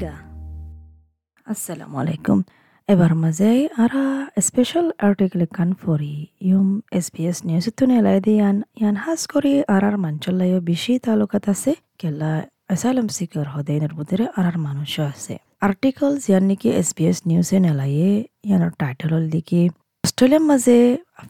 নিগা আসসালামু আলাইকুম এবার মাঝে আরা স্পেশাল আর্টিকেল কান ফরি ইউম এস বি এস নিউজ তুনে লাই দিয়ান ইয়ান। হাস করি আরার মাঞ্চল্লায় বেশি তালুকাত আছে। কেলা অ্যাসাইলাম সিকার হদেনের বুধেরে আরার মানুষ আছে। আর্টিকেল ইয়ান নাকি এস বি এস নিউজে নেলায়ে ইয়ানোর টাইটেল হল দেখি অস্ট্রেলিয়ার মাঝে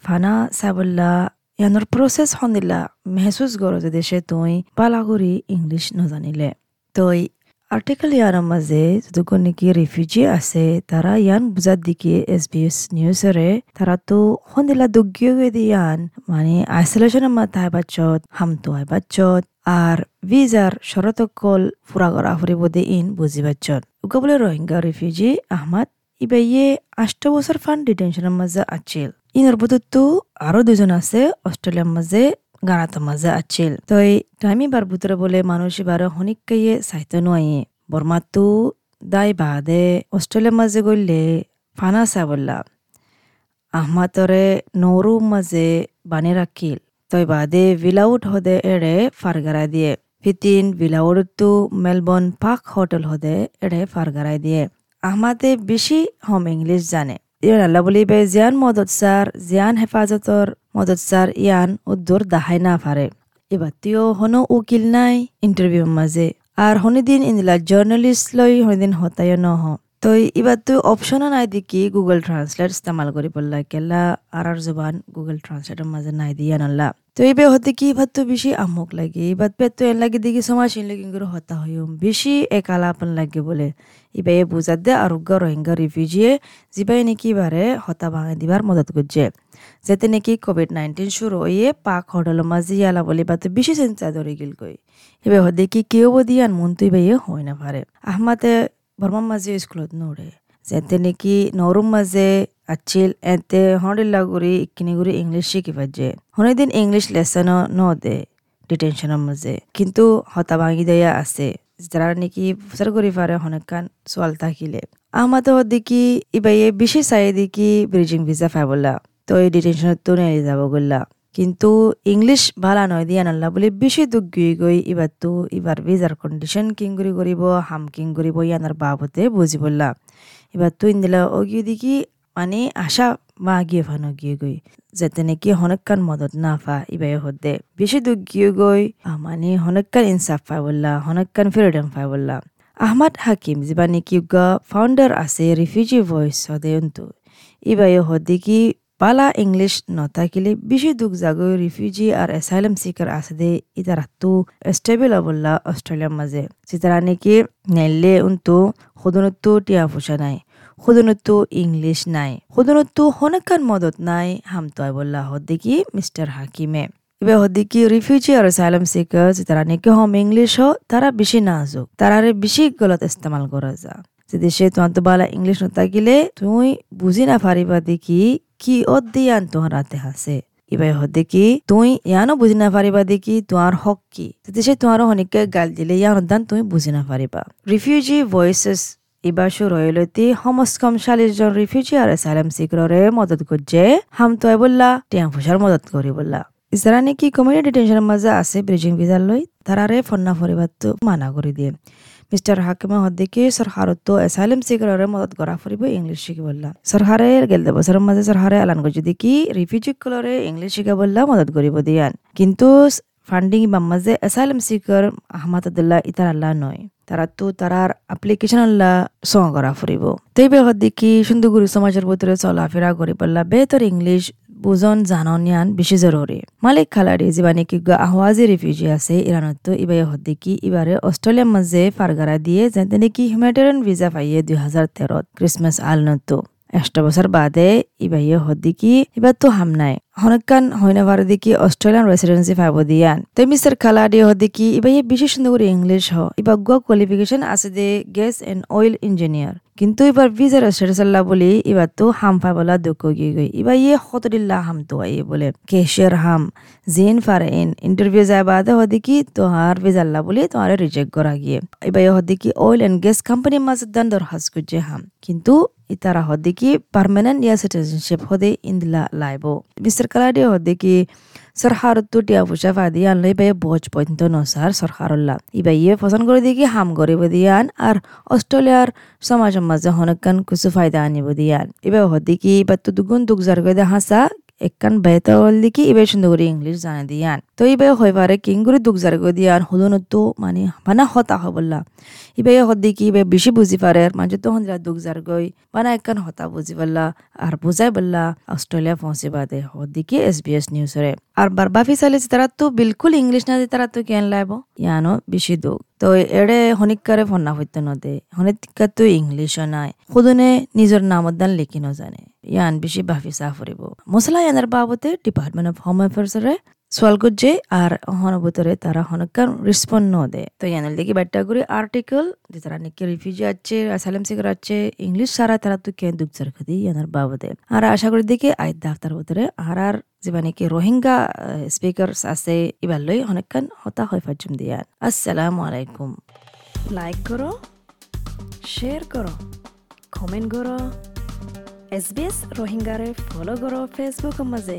ফানা সাবল্লা, ইয়ানোর প্রসেস হন্দিলা, মেহসুস গরো যে দেশে তুই, বালাগুড়ি ইংলিশ নজানিলে। তই আর্টিকেল ইয়ার মাঝে যতক্ষণ নাকি রিফিউজি আছে তারা ইয়ান বুঝার দিকে এস বি এস নিউজরে তারা তো হন্দিলা দুগ্গিয়ে দিয়ান মানে আইসোলেশনের মাথায় বাচ্চত হামতো হয় বাচ্চত আর ভিজার শরতকল ফুরা করা ফুরিব দে ইন বুঝি বাচ্চত উকা বলে রোহিঙ্গা রিফিউজি আহমদ ইবাইয়ে আষ্ট বছর ফান্ড ডিটেনশনের মাঝে আছিল ইনর বদতো আরও দুজন আছে অস্ট্রেলিয়ার মাঝে গানাত মাঝে আছিল তই টাইমি বার বুতরে বলে মানুষ এবার হনিকাইয়ে সাইতে নয় বর্মাতো দাই বাদে অস্ট্রেলিয়ার মাঝে গইলে ফানা বললা আহমাতরে নৌরু মাঝে বানি রাখিল তই বাদে ভিলাউট হদে এড়ে ফারগারা দিয়ে। ফিতিন ভিলাউটতো মেলবর্ন পাক হোটেল হদে এড়ে ফারগারাই দিয়ে। আহমাদে বেশি হোম ইংলিশ জানে। ইয়ান বলিবে জিয়ান মদত সার জিয়ান হেফাজতর মদত সার ইয়ান উদ্দুর দাহাই না ফারে এবার তিও হনো উকিল নাই ইন্টারভিউ মাঝে আর হনিদিন ইন্দিলা জার্নালিস্ট লই হনিদিন হতায় নহ তো এবার তুই অপশন নাই দেখি গুগল ট্রান্সলেট ইস্তেমাল করি পড়লা কেলা আর আর জবান গুগল ট্রান্সলেটের মাঝে নাই দিয়া নাল্লা। তো এইবে হতে কি ভাত তো বেশি আমক লাগে, এবার পেট তো এন লাগে দেখি সমাজ লাগে করে হতা হইম বেশি একালাপন লাগে বলে। ইবে এ বুঝাত দে আরোগ্য রোহিঙ্গা রিফিউজিয়ে যিবাই নাকি বারে হতা ভাঙে দিবার মদত করছে। যেতে নাকি কোভিড নাইন্টিন শুরু হয়ে পাক হোটেল মাঝে ইয়ালা বলে বা তো বেশি চিন্তা ধরে গেল কই। এবে হদে কি কেউ বদিয়ান মন তুই বাইয়ে হয় না পারে আহমাতে বর্মার মাঝে স্কুলত নড়ে যেতে নাকি নরম মাঝে আছিল এতে হন্ডিল্লা গুড়ি ইকিনি গুড়ি ইংলিশ শিখি পাচ্ছে হনিদিন ইংলিশ লেসনও ন দে ডিটেনশনের মাঝে কিন্তু হতা ভাঙি দেয়া আছে যারা নাকি প্রচার করি পারে হনেকান সোয়াল থাকিলে আমাদের দেখি ইবাইয়ে বেশি চাই দেখি ব্রিজিং ভিসা ফাইবলা তো এই ডিটেনশনত তো নেই যাব গল্লা কিন্তু ইংলিশ ভালা নয়, দিয়া নাল্লা বলে বেশি দুঃখ গই। এবার তো এবার ভিজার কন্ডিশন কিং করি করিব, হাম কিং করিব ইয়ানার বাবতে বুঝি বললা। এবার তো ইন্দিলা অগিয়ে দেখি মানে আশা মা গিয়ে ফানো গিয়ে গই। যাতে নাকি হনকান মদত না ফা ইবাই হদে বেশি দুঃখ গিয়ে গই। মানে হনকান ইনসাফ পাই বললা হনকান ফ্রিডম পাই বললা। আহমদ হাকিম যিবা নাকি ফাউন্ডার আছে রিফিউজি ভয়েস হদে ইবাই হদে কি পালা ইংলিশ নথাকিলে বেশি দুঃখ জাগৈ রিফিউজি আর অ্যাসাইলাম সিকার আছে দে ইতারাতো স্টেবল অবল্লা অস্ট্রেলিয়ার মাঝে সিতারা নাকি নেললে উন্তু সদনতো টিয়া ফুসা নাই সদনতো ইংলিশ নাই সদনতো হনকান মদত নাই বললা হদ দেখি মিস্টার হাকিমে এবার হদ্দিকি রিফিউজি আর অ্যাসাইলাম সিকার তারা নাকি হোম ইংলিশ হ তারা বেশি নাজুক তারারে বেশি গলত ইস্তেমাল করা যা যে দেশে তোমার তো বালা ইংলিশ নথাকিলে তুই বুঝি না পারিবা দেখি কি অদ্দিয়ান তোহার হাতে হাসে ইবাই হদে কি তুই ইয়ানো বুঝি না পারিবা দেখি তোমার হক কি? সে তোমার অনেকে গাল দিলে ইয়ান দান তুমি বুঝি না পারিবা রিফিউজি ভয়েসেস এবার শুরু হইলতি সমস কম চাল্লিশ জন রিফিউজি আর অ্যাসাইলাম সিকররে মদত করছে হাম তয় বললা টিয়া ফুসার মদত করি বললা। যারা নাকি কমিউনিটি ডিটেনশনের মাঝে আছে ব্রিজিং ভিজার লই তারারে ফন্না পরিবার তো মানা করে দিয়ে। মিস্টার হাকিমে হদ্দিকে সরকারত এসাইলেম সিকারে মদত করা ফুরিব ইংলিশ শিখি বললা গেল বছরের মাঝে সরকারে এলান করছে দেখি রিফিউজি কলরে ইংলিশ শিখা বললা মদত করিব দিয়ান কিন্তু ফান্ডিং বা মাঝে এসাইলেম সিকার আহমদ আদুল্লাহ ইতার আল্লাহ নয় তারা তো তারার অ্যাপ্লিকেশন আল্লাহ সং করা ফুরিব তেইবে হদ্দিকি সুন্দরগুরু সমাজের ভিতরে চলাফেরা করি বললা বেতর ইংলিশ বুজন জাননিয়ান বেশি জরুরি। মালিক খালাডি যিবানি কি আহওয়াজি রিফিউজি আছে ইরানত ইবাই হদ্দিকি, ইবারে অস্ট্রেলিয়ার মাঝে ফারগারা দিয়ে যেতে নাকি হিউম্যানিটেরিয়ান ভিসা পাইয়ে দুই হাজার তেরত ক্রিসমাস আলনত একটা বছর বাদে ইবাইয়ে হদ্দিকি ইবার তো হাম নাই। হনকান হইনা ভারে দেখি অস্ট্রেলিয়ান রেসিডেন্সি ফাইব দিয়ান। তো মিস্টার খালাডি হদ্দিকি ইবাইয়ে বেশি সুন্দর করে ইংলিশ হ। ইবা গুয়া কোয়ালিফিকেশন আছে দে গ্যাস এন্ড অয়েল ইঞ্জিনিয়ার। কিন্তু এবার ভিজার সাল্লাহ বলি, এবার তো হাম ফা বলা দুঃখ গিয়ে গই। এবার ইয়ে হতরিল্লা হাম তো ইয়ে বলে। কেশের হাম, জেন ফার এন ইন্টারভিউ যায় বাদে হদি কি তোহার বিজাল্লা বলি তোমার রিজেক্ট করা গিয়ে। এবার ইয়ে হদি কি অয়েল এন্ড গ্যাস কোম্পানির মাঝে দান দরখাস্ত করছে হাম। কিন্তু itara hodiki permanent ya citizenship hode indila laibo Mr. Kaladi hodiki সরকারতো টিয়া পয়সা ফাদি আনলে ইবাই বজ পর্যন্ত নসার সরকারল্লা ইবাইয়ে পছন্দ করে দিয়ে হাম করিব দিয়ান আর অস্ট্রেলিয়ার সমাজের মাঝে হনকান কিছু ফায়দা আনিব দিয়ান ইবাই হদিকি ইবার তো দুগুণ দুগ জার করে হাসা একখান বেতা হল দেখি ইবে সুন্দর করে ইংলিশ জানা দিয়ান তো ইবে হয়ে পারে কিংগুরি দুঃখ জারগ দিয়ান হুদনতো মানে বানা হতা হবল্লা ইবে হদ দেখি ইবে বেশি বুঝি পারে মাঝে তো হন্দিরা দুঃখ জারগই বানা একখান হতা বুঝি পারলা আর বুঝাই বললা অস্ট্রেলিয়া পৌঁছে বাদে হদ দেখি এস বি এস নিউজরে আর বারবাফি চালে তারা তো বিলকুল ইংলিশ না তারা তো কেন লাইব ইয়ানো বেশি দুঃখ তো এড়ে হনিকারে ফন্না হইতে নদে হনিকা তো ইংলিশও নাই খুদনে নিজের নামত দান লিখি নজানে ইয়ান বেশি বাফি চাহ ফুরিব মশলা ইয়ানার বাবতে ডিপার্টমেন্ট অফ হোম এফেয়ার্সরে সোয়াল করছে আর হনবতরে তারা হনকার রেসপন্ড ন দে তো ইয়ানের বাট্টা করে আর্টিকেল, যে তারা নাকি রিফিউজি আছে অ্যাসাইলাম সিকার আছে ইংলিশ সারা তারা তো কেন দুঃখ চার খাদি ইয়ানার বাবদে আর আশা করি দেখি আই দাফতার ভিতরে আর আর যে মানে কি রোহিঙ্গা স্পিকার আছে, এবার লই অনেকখান হতা হয় ফাজুম দিয়ান আসসালামু আলাইকুম। লাইক করো শেয়ার করো কমেন্ট করো। এছ বি এছ ৰোহিংগাৰে ফ'ল' কৰক ফেচবুকৰ মাজে